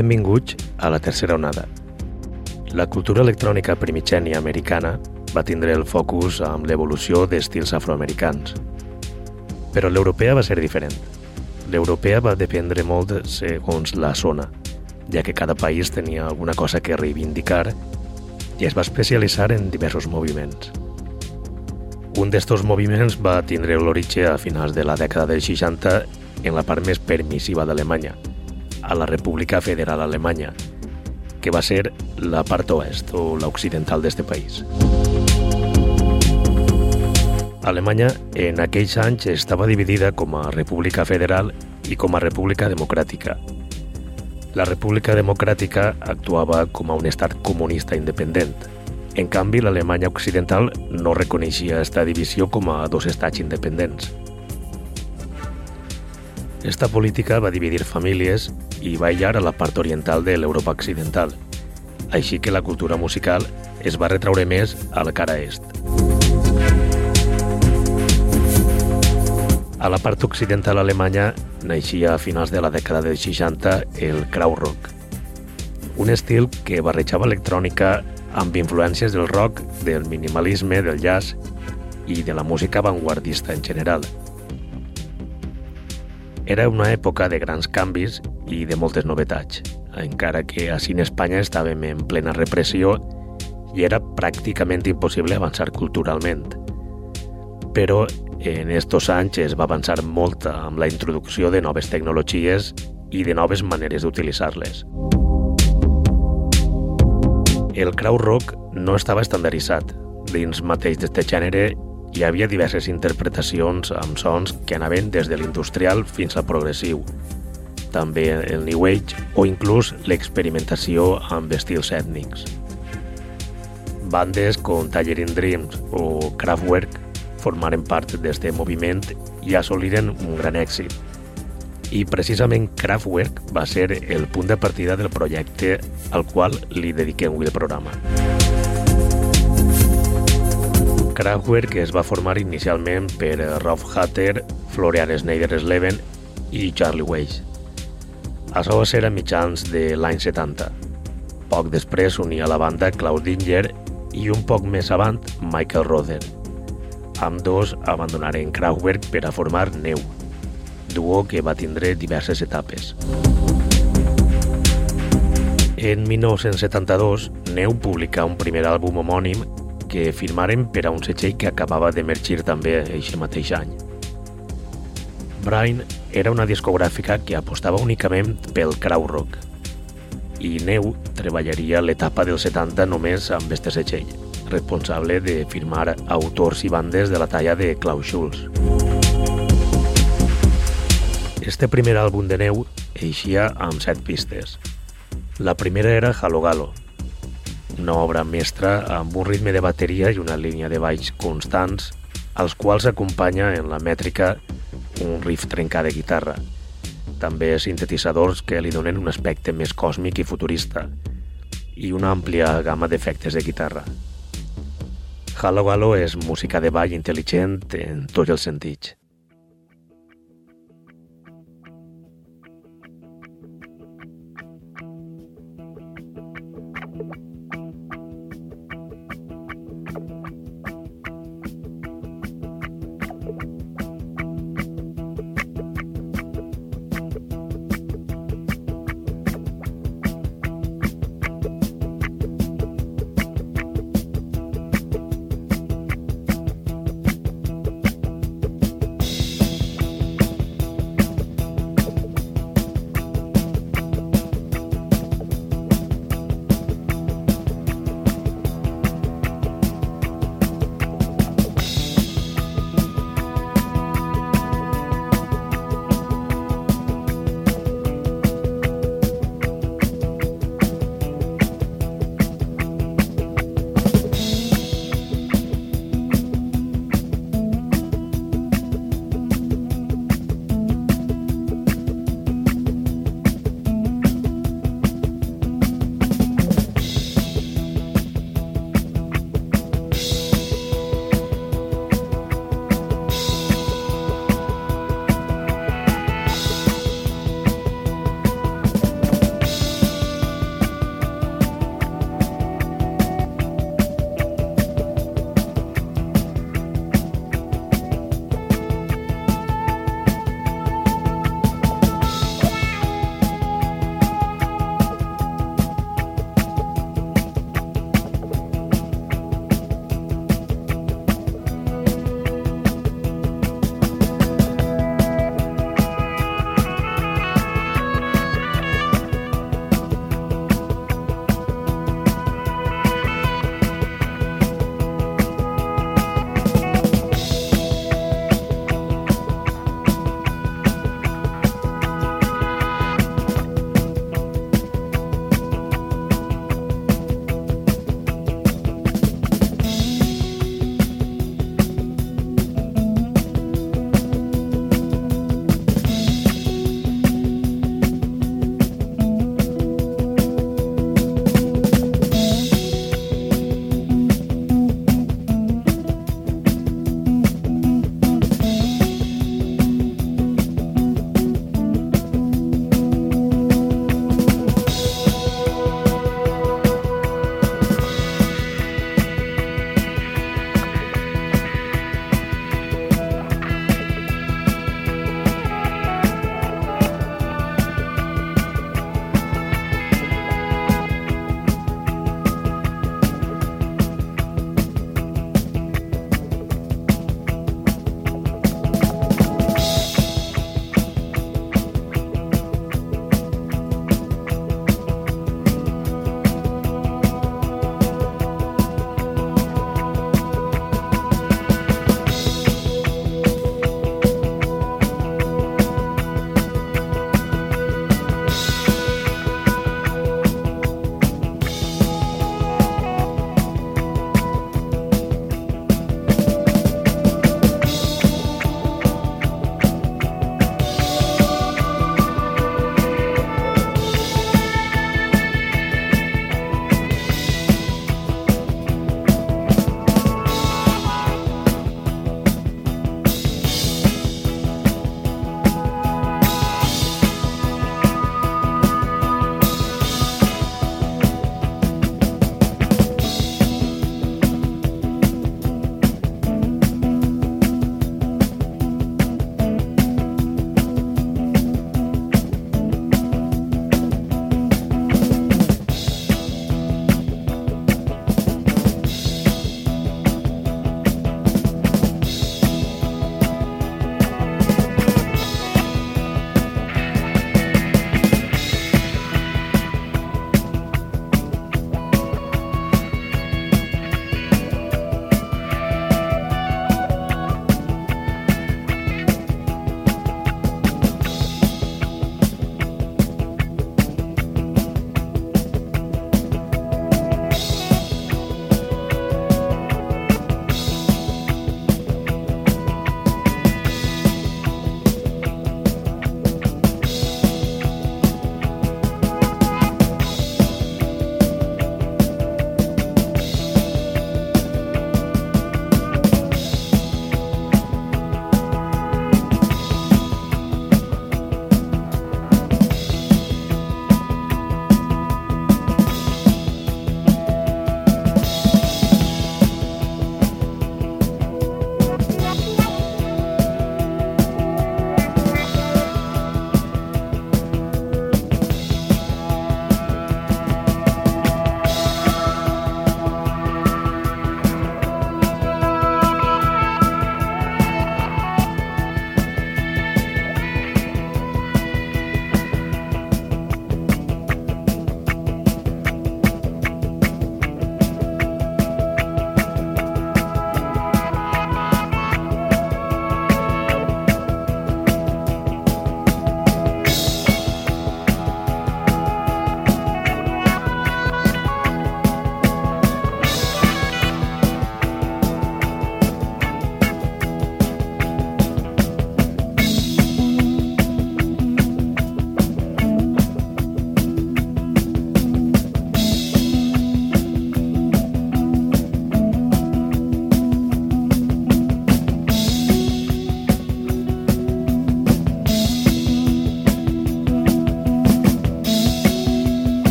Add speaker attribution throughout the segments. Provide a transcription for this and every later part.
Speaker 1: Benvinguts a la tercera onada. La cultura electrònica primigènia americana va tindre el focus amb l'evolució d'estils afroamericans. Però l'europea va ser diferent. L'europea va dependre molt segons la zona, ja que cada país tenia alguna cosa que reivindicar i es va especialitzar en diversos moviments. Un d'estos moviments va tindre l'origen a finals de la dècada dels 60 en la part més permissiva d'Alemanya, a la República Federal Alemanya, que va ser la part oest o l'occidental d'este país. Alemanya en aquells anys estava dividida com a República Federal i com a República Democràtica. La República Democràtica actuava com a un estat comunista independent. En canvi, l'Alemanya Occidental no reconeixia aquesta divisió com a dos estats independents. Esta política va dividir famílies i va aïllar a la part oriental de l'Europa occidental, així que la cultura musical es va retraure més a la cara est. A la part occidental alemanya naixia a finals de la dècada dels 60 el Krautrock, un estil que barrejava electrònica amb influències del rock, del minimalisme, del jazz i de la música avantguardista en general – era una època de grans canvis i de moltes novetats, encara que així en Espanya estàvem en plena repressió i era pràcticament impossible avançar culturalment. Però en estos anys es va avançar molt amb la introducció de noves tecnologies i de noves maneres d'utilitzar-les. El krautrock no estava estandarditzat. Dins mateix d'aquest gènere hi havia diverses interpretacions amb sons que anaven des de l'industrial fins al progressiu, també el New Age o inclús l'experimentació amb estils ètnics. Bandes com Tangerine Dreams o Kraftwerk formaren part d'aquest moviment i assoliren un gran èxit. I precisament Kraftwerk va ser el punt de partida del projecte al qual li dediquem avui el programa. Kraftwerk es va formar inicialment per Rolf Hatter, Florian Schneider-Sleven i Charlie Weiss. Això va ser a mitjans de l'any 70. Poc després s'unia a la banda Klaus Dinger i un poc més avant Michael Rother. Amb dos abandonaren Kraftwerk per a formar Neu, duo que va tindre diverses etapes. En 1972, Neu publicà un primer àlbum homònim que firmaren per a un setxell que acabava d'emergir també aquest mateix any. Brain era una discogràfica que apostava únicament pel krautrock i Neu treballaria l'etapa dels 70 només amb este setxell, responsable de firmar autors i bandes de la talla de Klaus Schulz. Este primer àlbum de Neu eixia amb set pistes. La primera era Halogalo, una obra mestra amb un ritme de bateria i una línia de baix constants, als quals acompanya en la mètrica un riff trencat de guitarra. També sintetitzadors que li donen un aspecte més còsmic i futurista i una àmplia gamma d'efectes de guitarra. Halo Galo és música de ball intel·ligent en tots els sentits.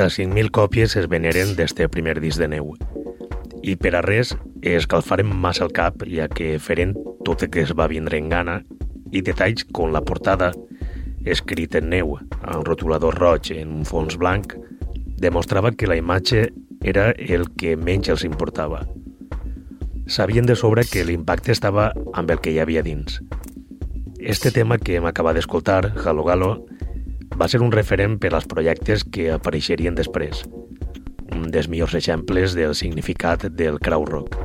Speaker 1: 35.000 còpies es veneren d'este primer disc de neu. I per a res escalfaren massa el cap, ja que feren tot el que es va vindre en gana i detalls com la portada, escrit en neu, amb rotulador roig en un fons blanc, demostrava que la imatge era el que menys els importava. Sabien de sobre que l'impacte estava amb el que hi havia dins. Este tema que hem acabat d'escoltar, Halo Galo, va ser un referent per als projectes que apareixerien després, un dels millors exemples del significat del rock.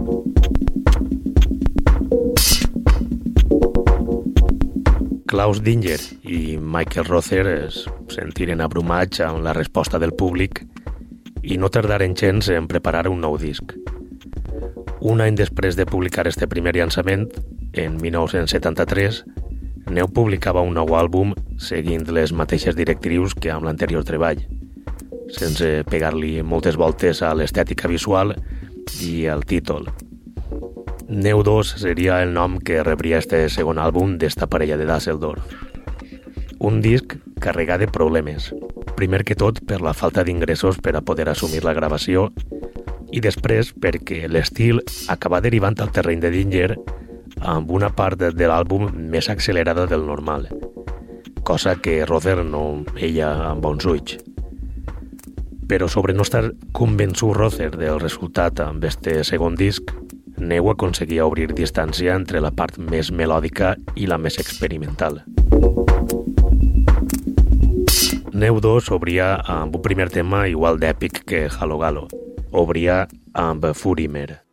Speaker 1: Klaus Dinger i Michael Rother es sentiren abrumats amb la resposta del públic i no tardaren gens en preparar un nou disc. Un any després de publicar este primer llançament, en 1973, Neu publicava un nou àlbum seguint les mateixes directrius que amb l'anterior treball, sense pegar-li moltes voltes a l'estètica visual i al títol. Neu 2 seria el nom que rebria este segon àlbum d'esta parella de Dusseldorf. Un disc carregat de problemes. Primer que tot per la falta d'ingressos per a poder assumir la gravació i després perquè l'estil acaba derivant al terreny de Dinger amb una part de l'àlbum més accelerada del normal, cosa que Rother no veia amb bons ulls. Però sobre no estar convençut Rother del resultat amb este segon disc, Neu aconseguia obrir distància entre la part més melòdica i la més experimental. Neu 2 obria amb un primer tema igual d'èpic que Halo Galo. Obria amb Furimer.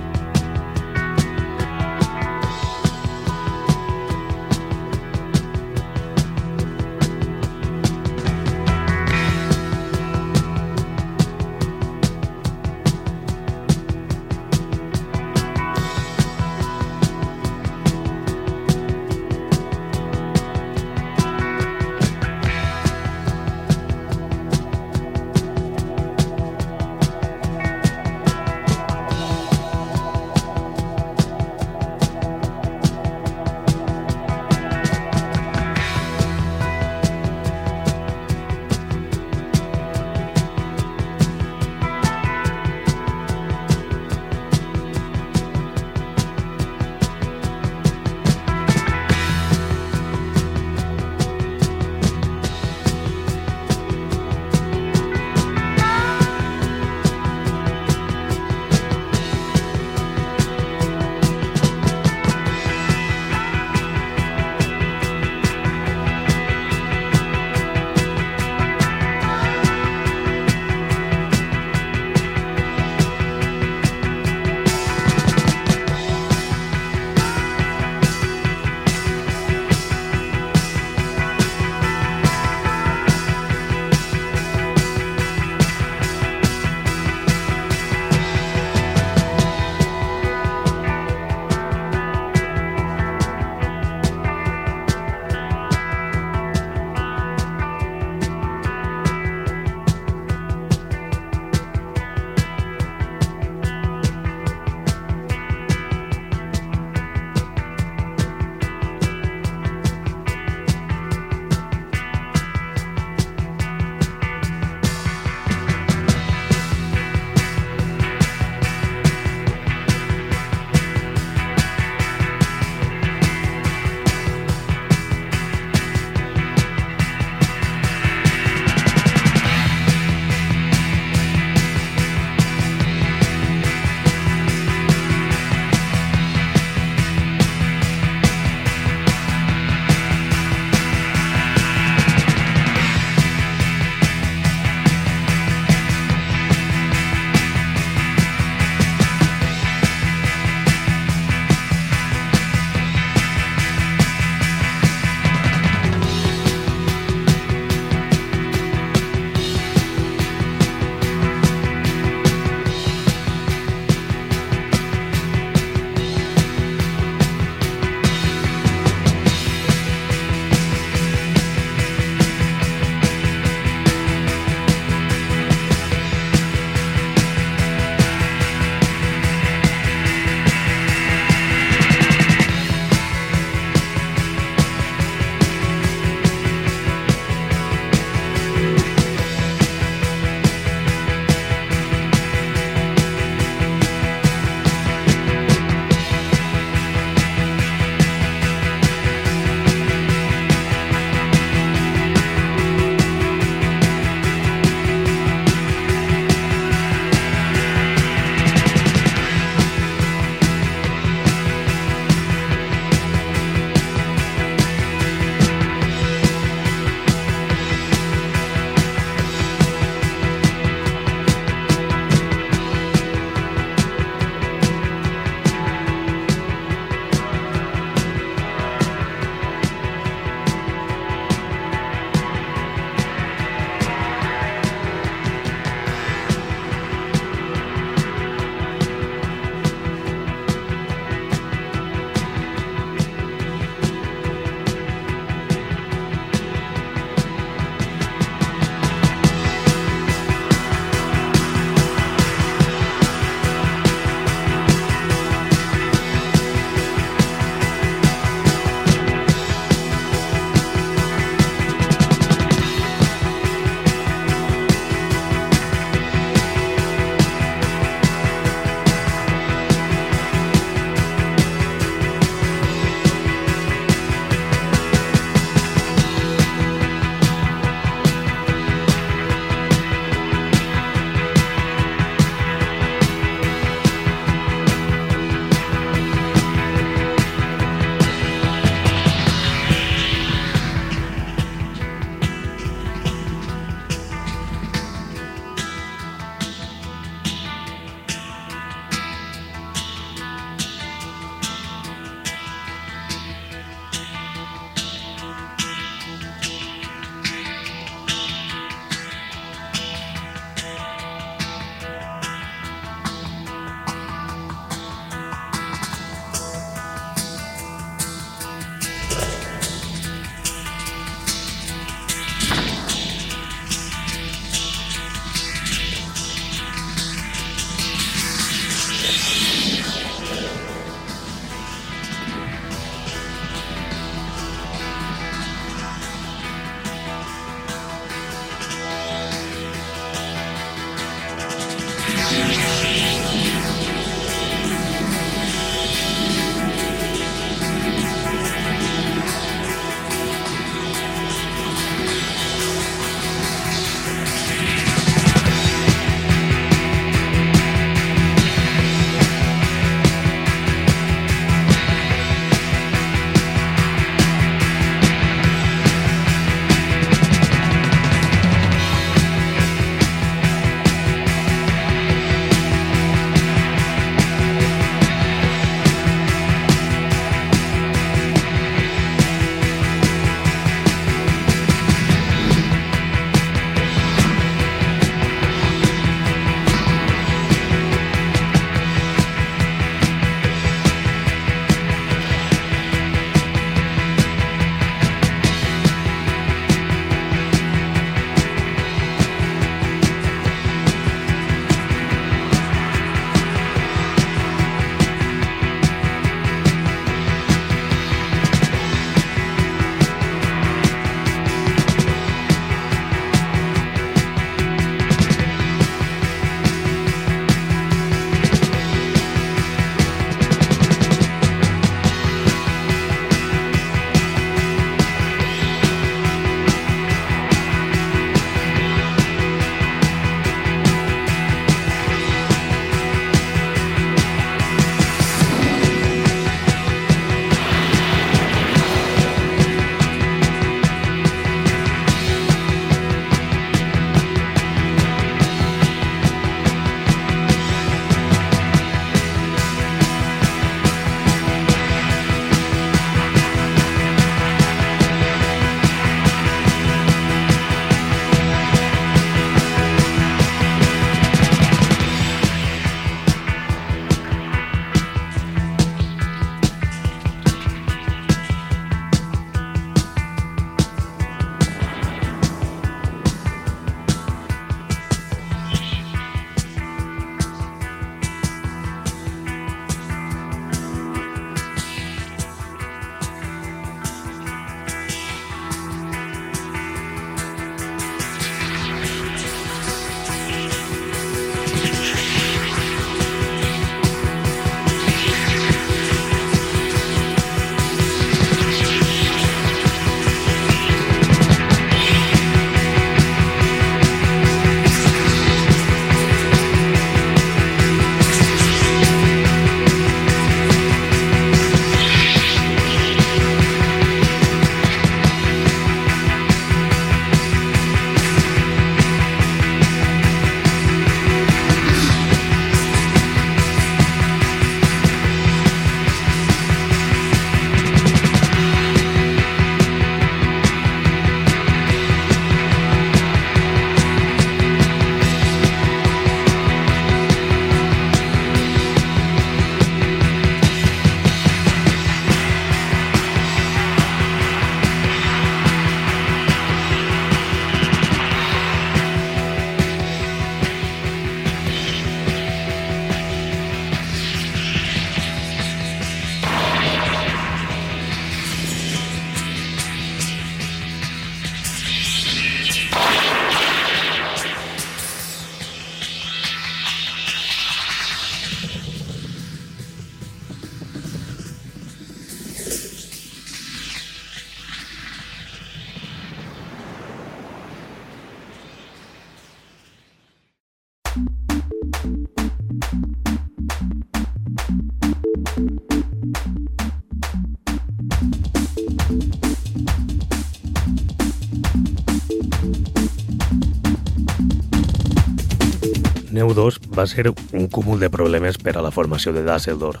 Speaker 1: Va ser un cúmul de problemes per a la formació de Dusseldorf.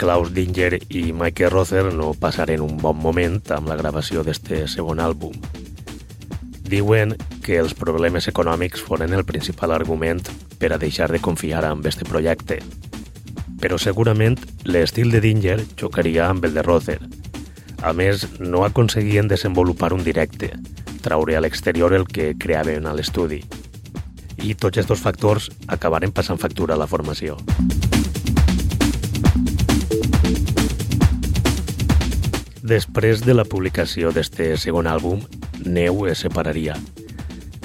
Speaker 1: Klaus Dinger i Mike Rother no passaren un bon moment amb la gravació d'este segon àlbum. Diuen que els problemes econòmics foren el principal argument per a deixar de confiar amb este projecte. Però segurament l'estil de Dinger xocaria amb el de Rother. A més, no aconseguien desenvolupar un directe, traure a l'exterior el que creaven a l'estudi i tots aquests factors acabaren passant factura a la formació. Després de la publicació d'este segon àlbum, Neu es separaria.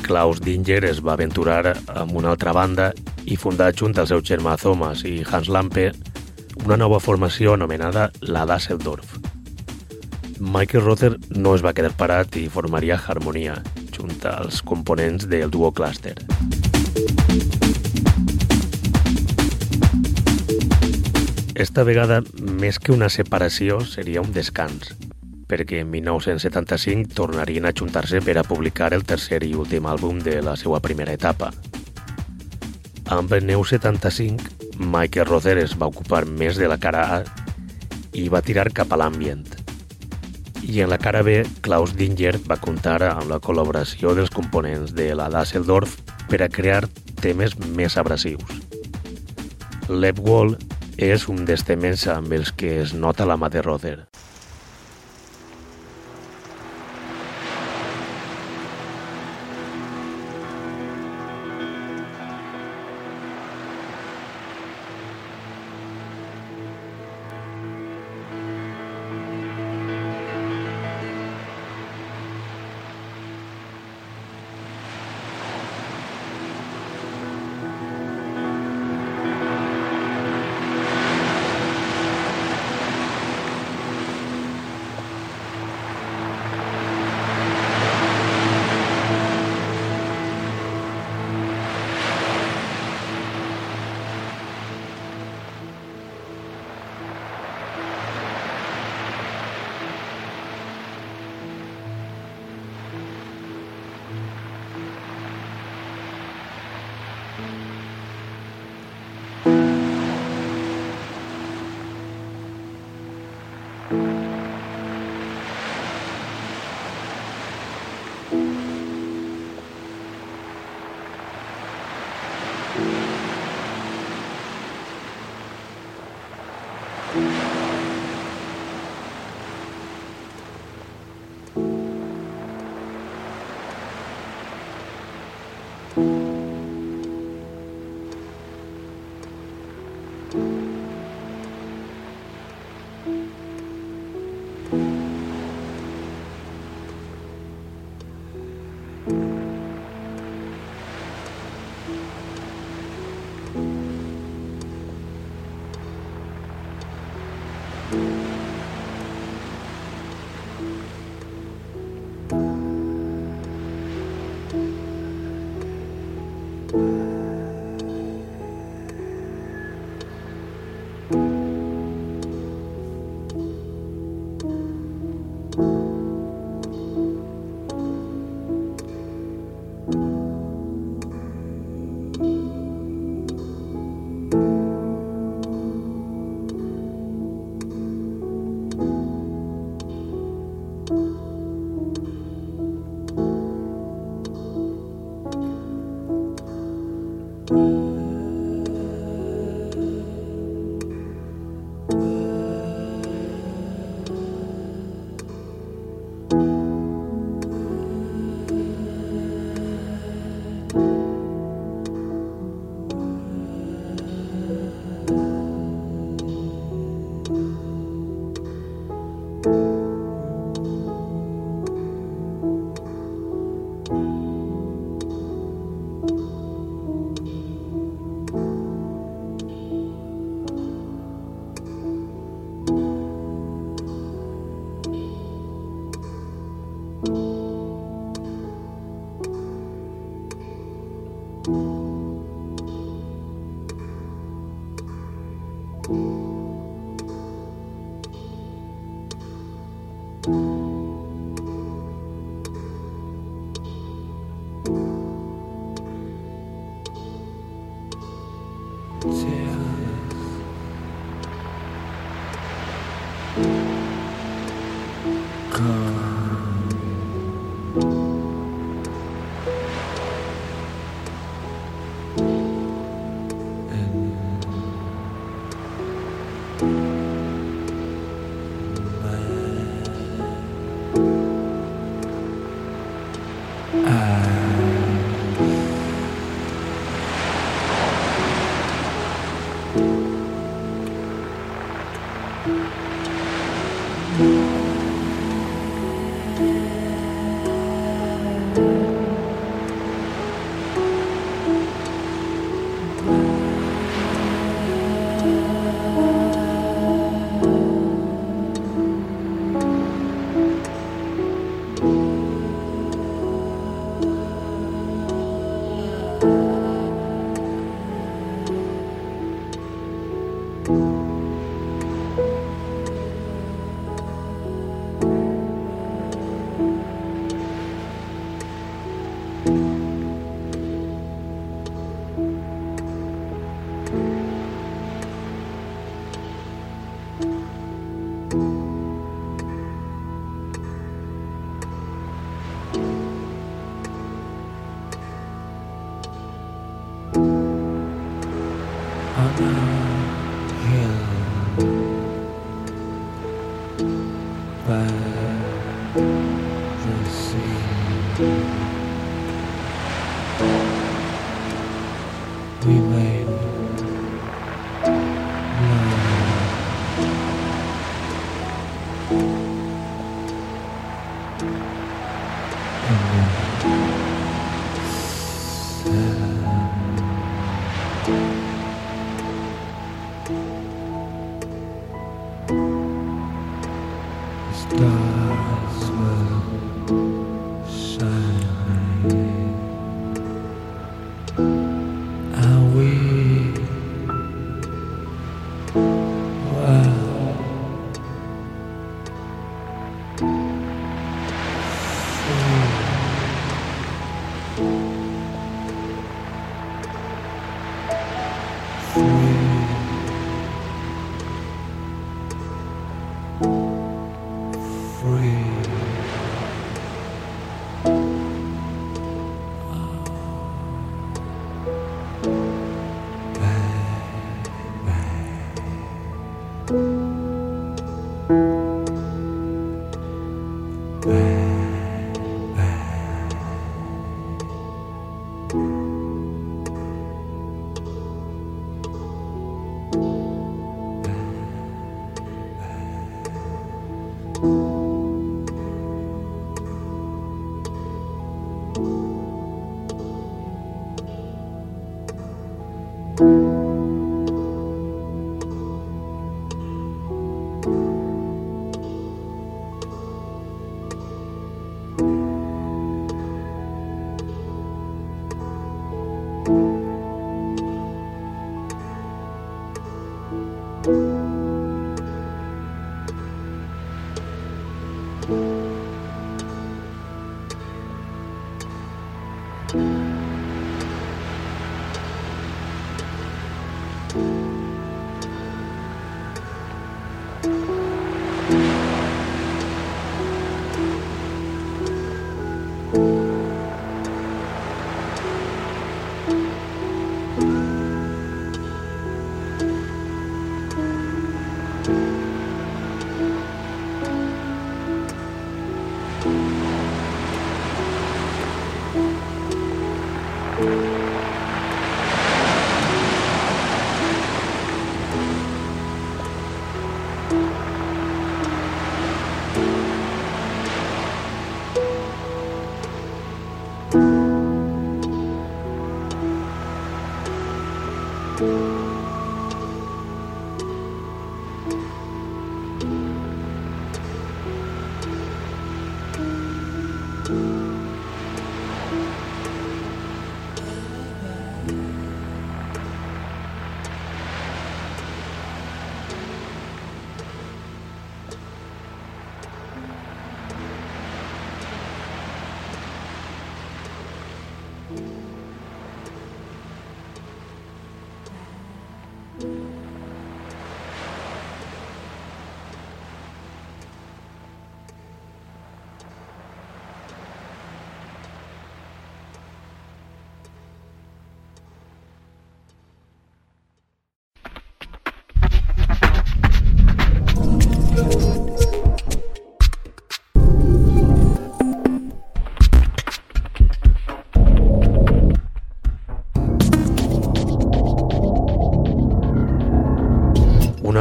Speaker 1: Klaus Dinger es va aventurar amb una altra banda i fundar junt al seu germà Thomas i Hans Lampe una nova formació anomenada la Dasseldorf. Michael Rother no es va quedar parat i formaria Harmonia, junt als components del duo Cluster. Esta vegada, més que una separació, seria un descans, perquè en 1975 tornarien a juntar-se per a publicar el tercer i últim àlbum de la seva primera etapa. Amb Neu 75, Michael Rother es va ocupar més de la cara A i va tirar cap a l'ambient. I en la cara B, Klaus Dinger va comptar amb la col·laboració dels components de la Dasseldorf per a crear temes més abrasius. Lep Wall és un dels temes amb els que es nota la mà de Roder.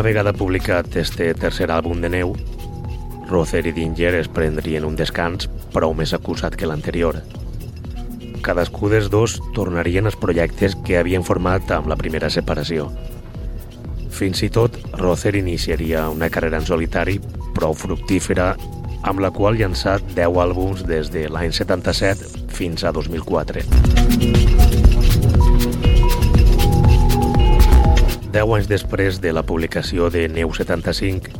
Speaker 1: Vegada publicat este tercer àlbum de neu, Rother i Dinger es prendrien un descans prou més acusat que l'anterior. Cadascú dels dos tornarien als projectes que havien format amb la primera separació. Fins i tot, Rother iniciaria una carrera en solitari prou fructífera amb la qual llançat 10 àlbums des de l'any 77 fins a 2004. 10 anys després de la publicació de Neu 75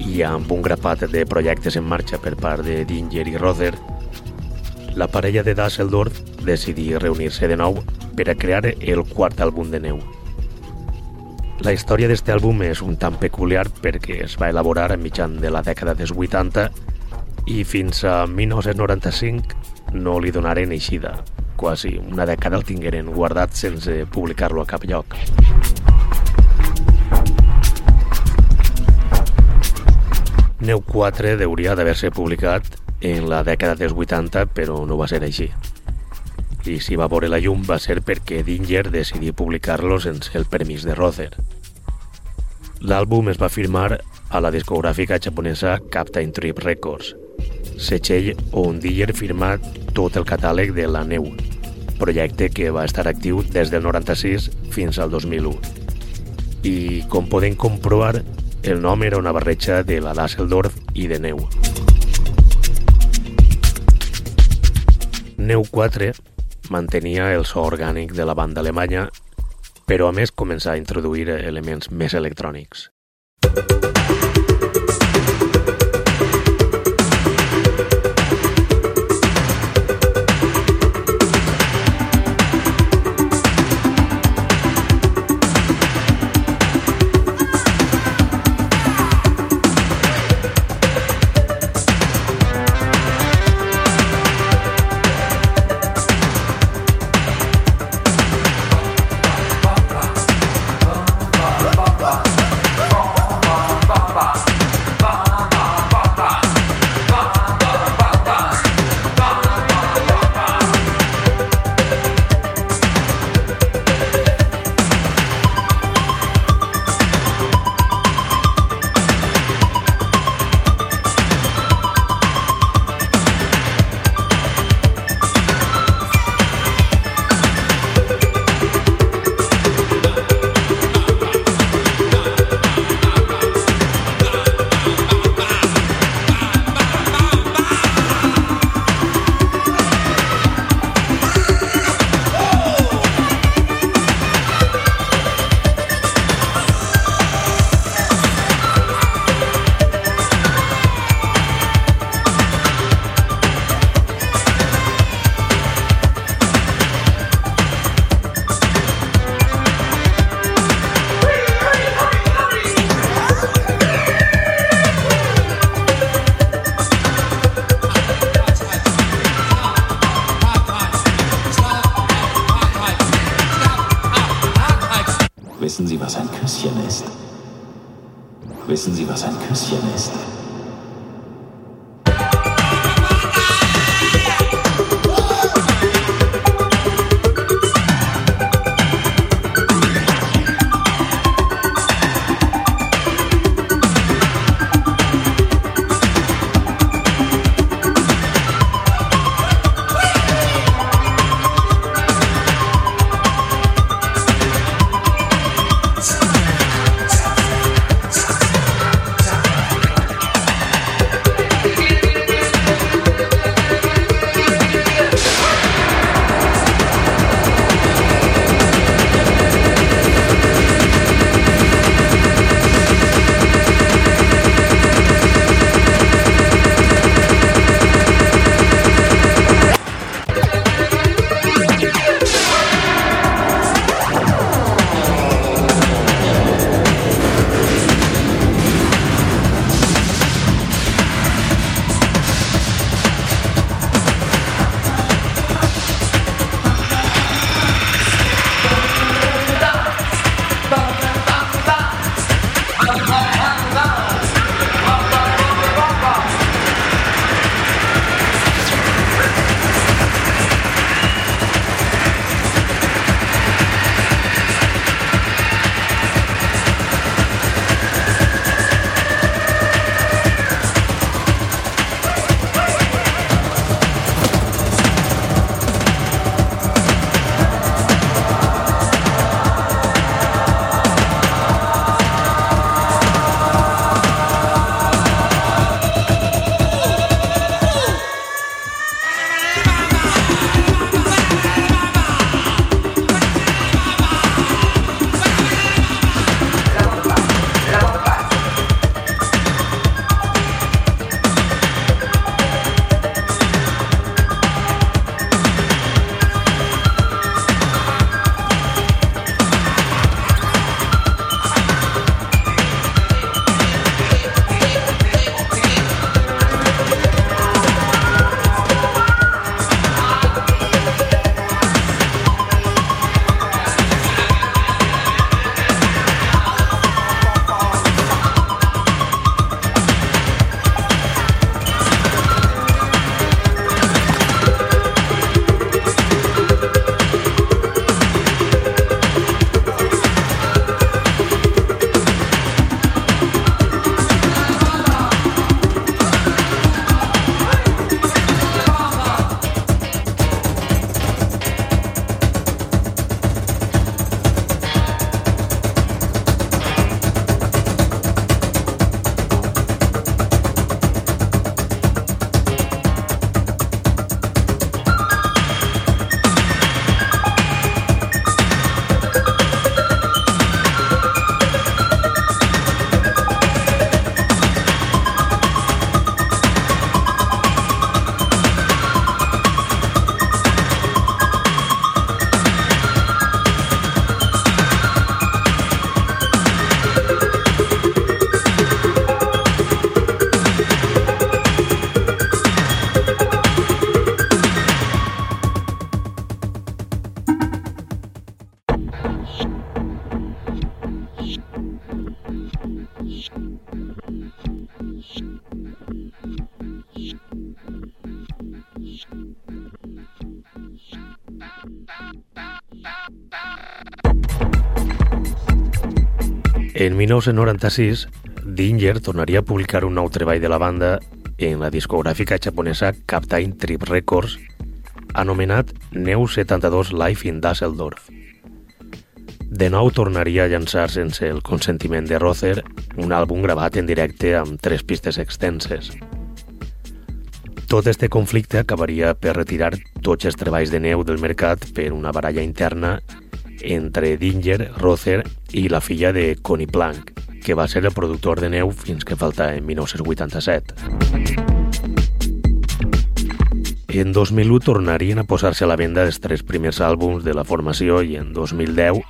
Speaker 1: i amb un grapat de projectes en marxa per part de Dinger i Rother, la parella de Dusseldorf decidí reunir-se de nou per a crear el quart àlbum de Neu. La història d'aquest àlbum és un tant peculiar perquè es va elaborar a mitjan de la dècada dels 80 i fins a 1995 no li donaren eixida. Quasi una dècada el tingueren guardat sense publicar-lo a cap lloc. Neu 4 hauria d'haver-se publicat en la dècada dels 80, però no va ser així. I si va veure la llum va ser perquè Dinger decidí publicar-lo sense el permís de Rother. L'àlbum es va firmar a la discogràfica japonesa Captain Trip Records, setxell on Diller firma tot el catàleg de la neu, projecte que va estar actiu des del 96 fins al 2001. I, com podem comprovar, el nom era una barreja de la Dasseldorf i de neu. Neu 4 mantenia el so orgànic de la banda alemanya, però a més començà a introduir elements més electrònics.
Speaker 2: Wissen Sie, was ein Küsschen ist?
Speaker 1: 1996, Dinger tornaria a publicar un nou treball de la banda en la discogràfica japonesa Captain Trip Records, anomenat Neu 72 Live in Dusseldorf. De nou tornaria a llançar sense el consentiment de Rother un àlbum gravat en directe amb tres pistes extenses. Tot este conflicte acabaria per retirar tots els treballs de neu del mercat per una baralla interna entre Dinger, Rother i la filla de Connie Plank, que va ser el productor de neu fins que falta en 1987. En 2001 tornarien a posar-se a la venda els tres primers àlbums de la formació i en 2010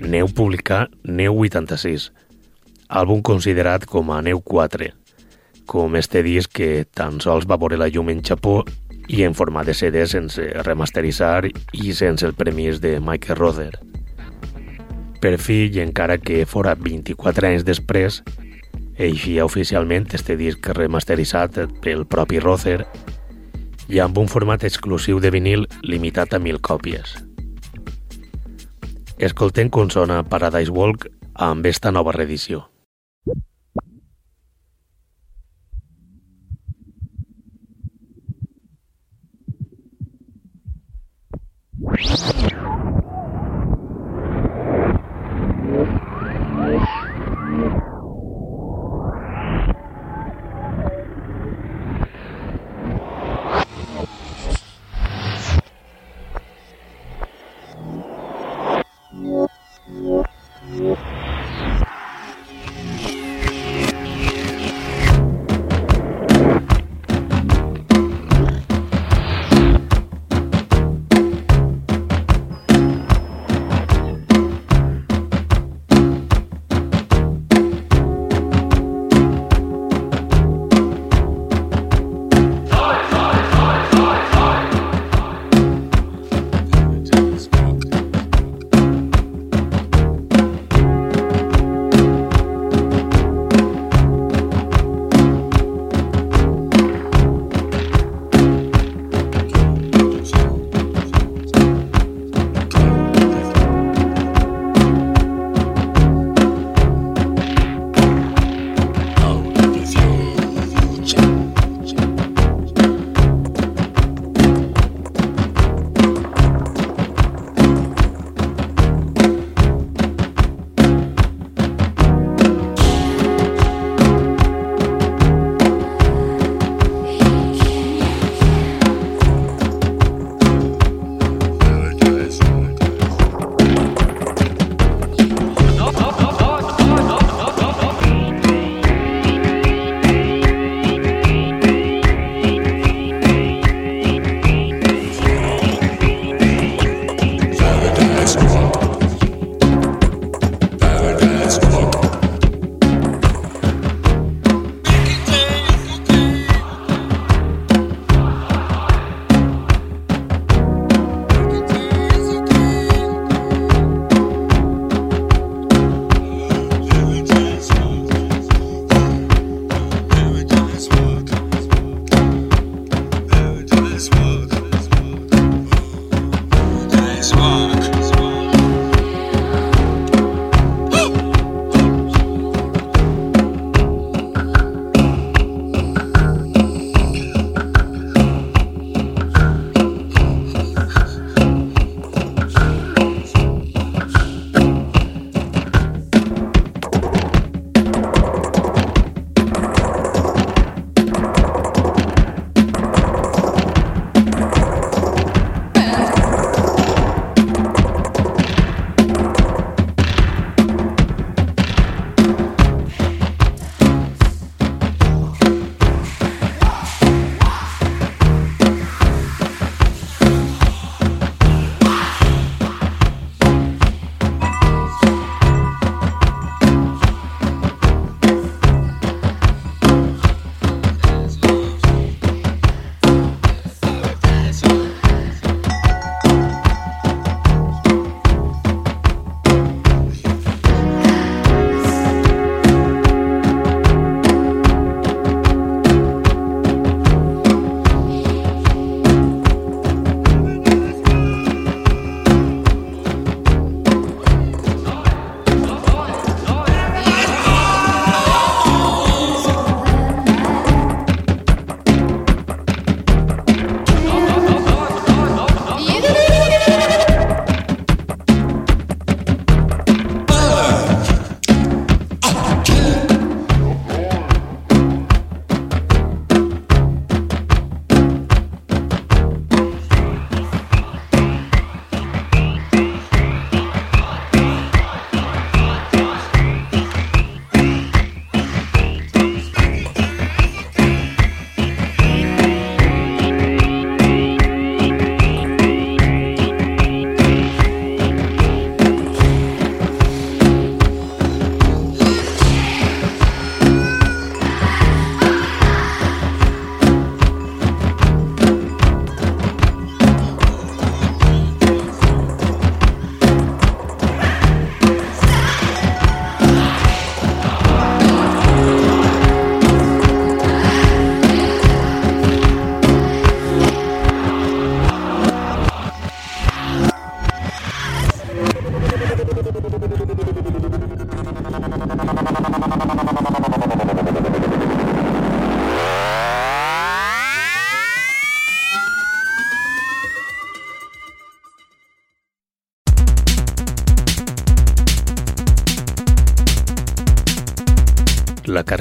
Speaker 1: Neu publicà Neu 86, àlbum considerat com a Neu 4, com este disc que tan sols va veure la llum en Japó i en format de CD sense remasteritzar i sense el permís de Michael Rother. Per fi, i encara que fora 24 anys després, eixia oficialment este disc remasteritzat pel propi Rother i amb un format exclusiu de vinil limitat a mil còpies. Escoltem com sona Paradise Walk amb esta nova reedició.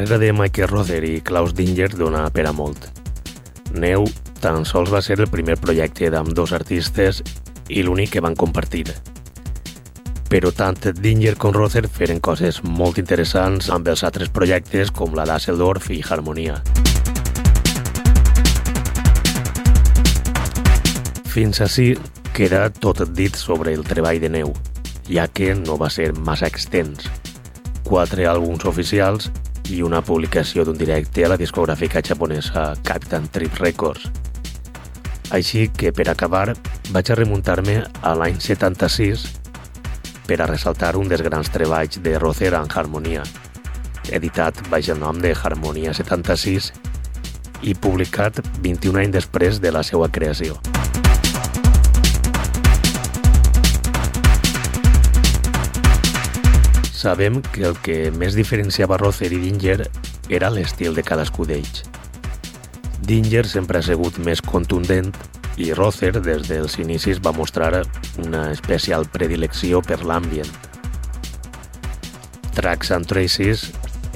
Speaker 1: Carrera de Michael Rother i Klaus Dinger dona per a molt. Neu tan sols va ser el primer projecte d'amb dos artistes i l'únic que van compartir. Però tant Dinger com Rother feren coses molt interessants amb els altres projectes com la Dasseldorf i Harmonia. Fins així queda tot dit sobre el treball de Neu, ja que no va ser massa extens. Quatre àlbums oficials i una publicació d'un directe a la discogràfica japonesa Captain Trip Records. Així que, per acabar, vaig a remuntar-me a l'any 76 per a ressaltar un dels grans treballs de Roser en Harmonia, editat baix el nom de Harmonia 76 i publicat 21 anys després de la seva creació. Sabem que el que més diferenciava Rother i Dinger era l'estil de cadascú d'ells. Dinger sempre ha sigut més contundent i Rother des dels inicis va mostrar una especial predilecció per l'ambient. Tracks and Traces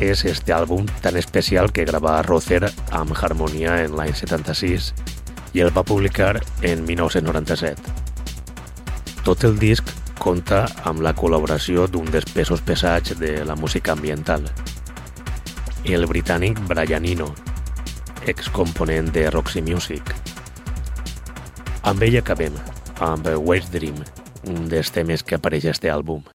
Speaker 1: és este àlbum tan especial que gravà Rother amb Harmonia en l'any 76 i el va publicar en 1997. Tot el disc compta amb la col·laboració d'un dels pesos pesats de la música ambiental, el britànic Brian Eno, excomponent de Roxy Music. Amb ell acabem, amb West Dream, un dels temes que apareix a este àlbum.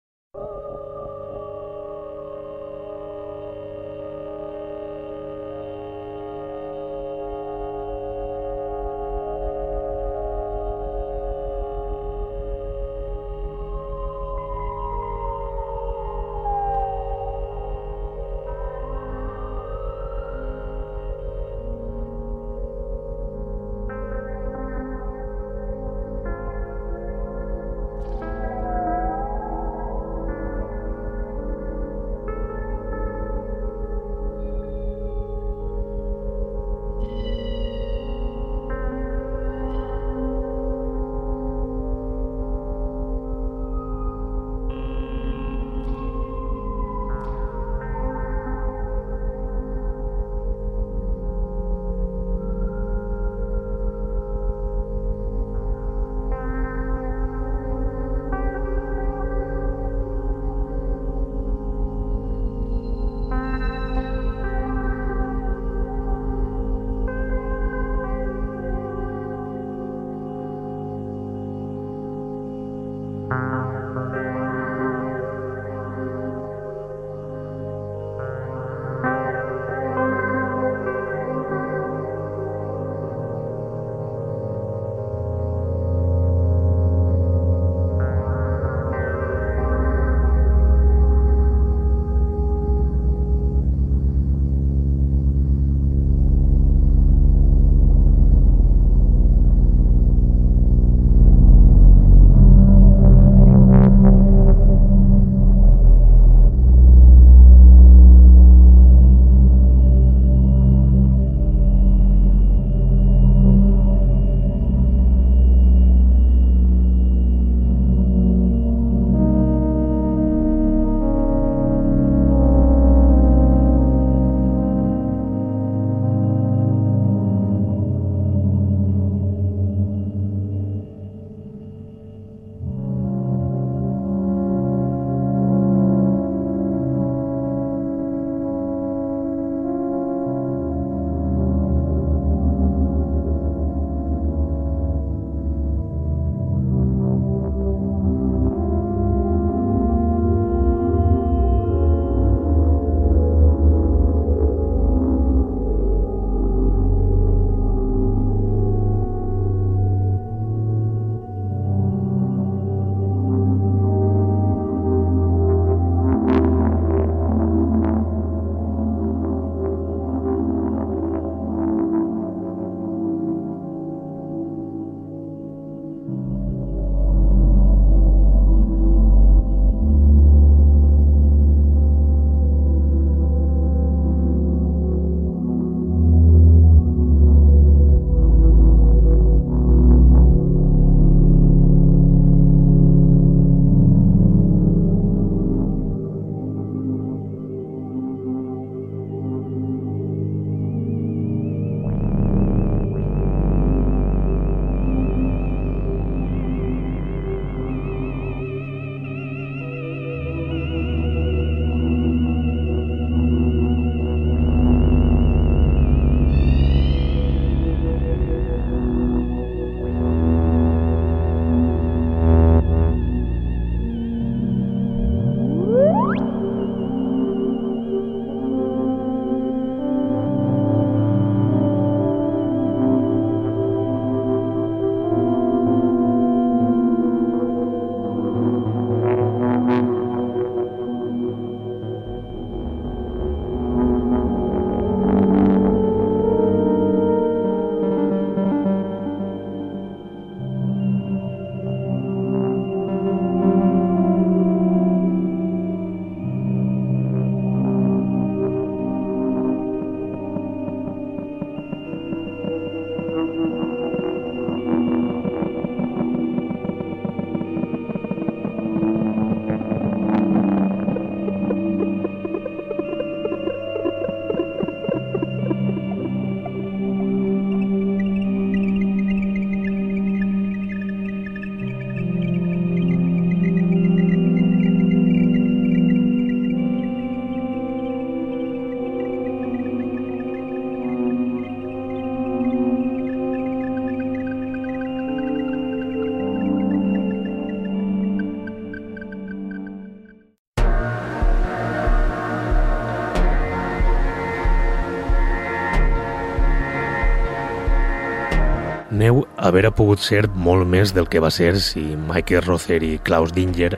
Speaker 1: Haver pogut ser molt més del que va ser si Michael Rother i Klaus Dinger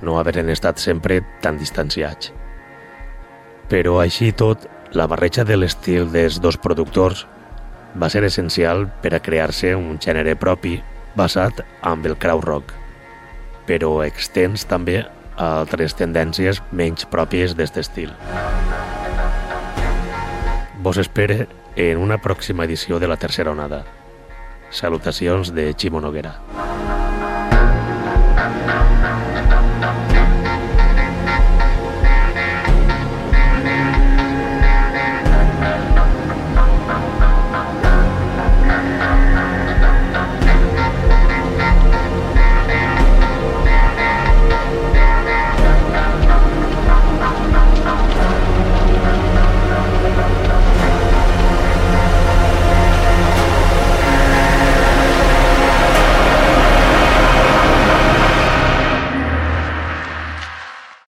Speaker 1: no haveren estat sempre tan distanciats. Però així tot, la barreja de l'estil dels dos productors va ser essencial per a crear-se un gènere propi basat amb el crowd rock, però extens també a altres tendències menys pròpies d'aquest estil. Vos espere en una pròxima edició de la tercera onada. Salutacions de Ximo Noguera.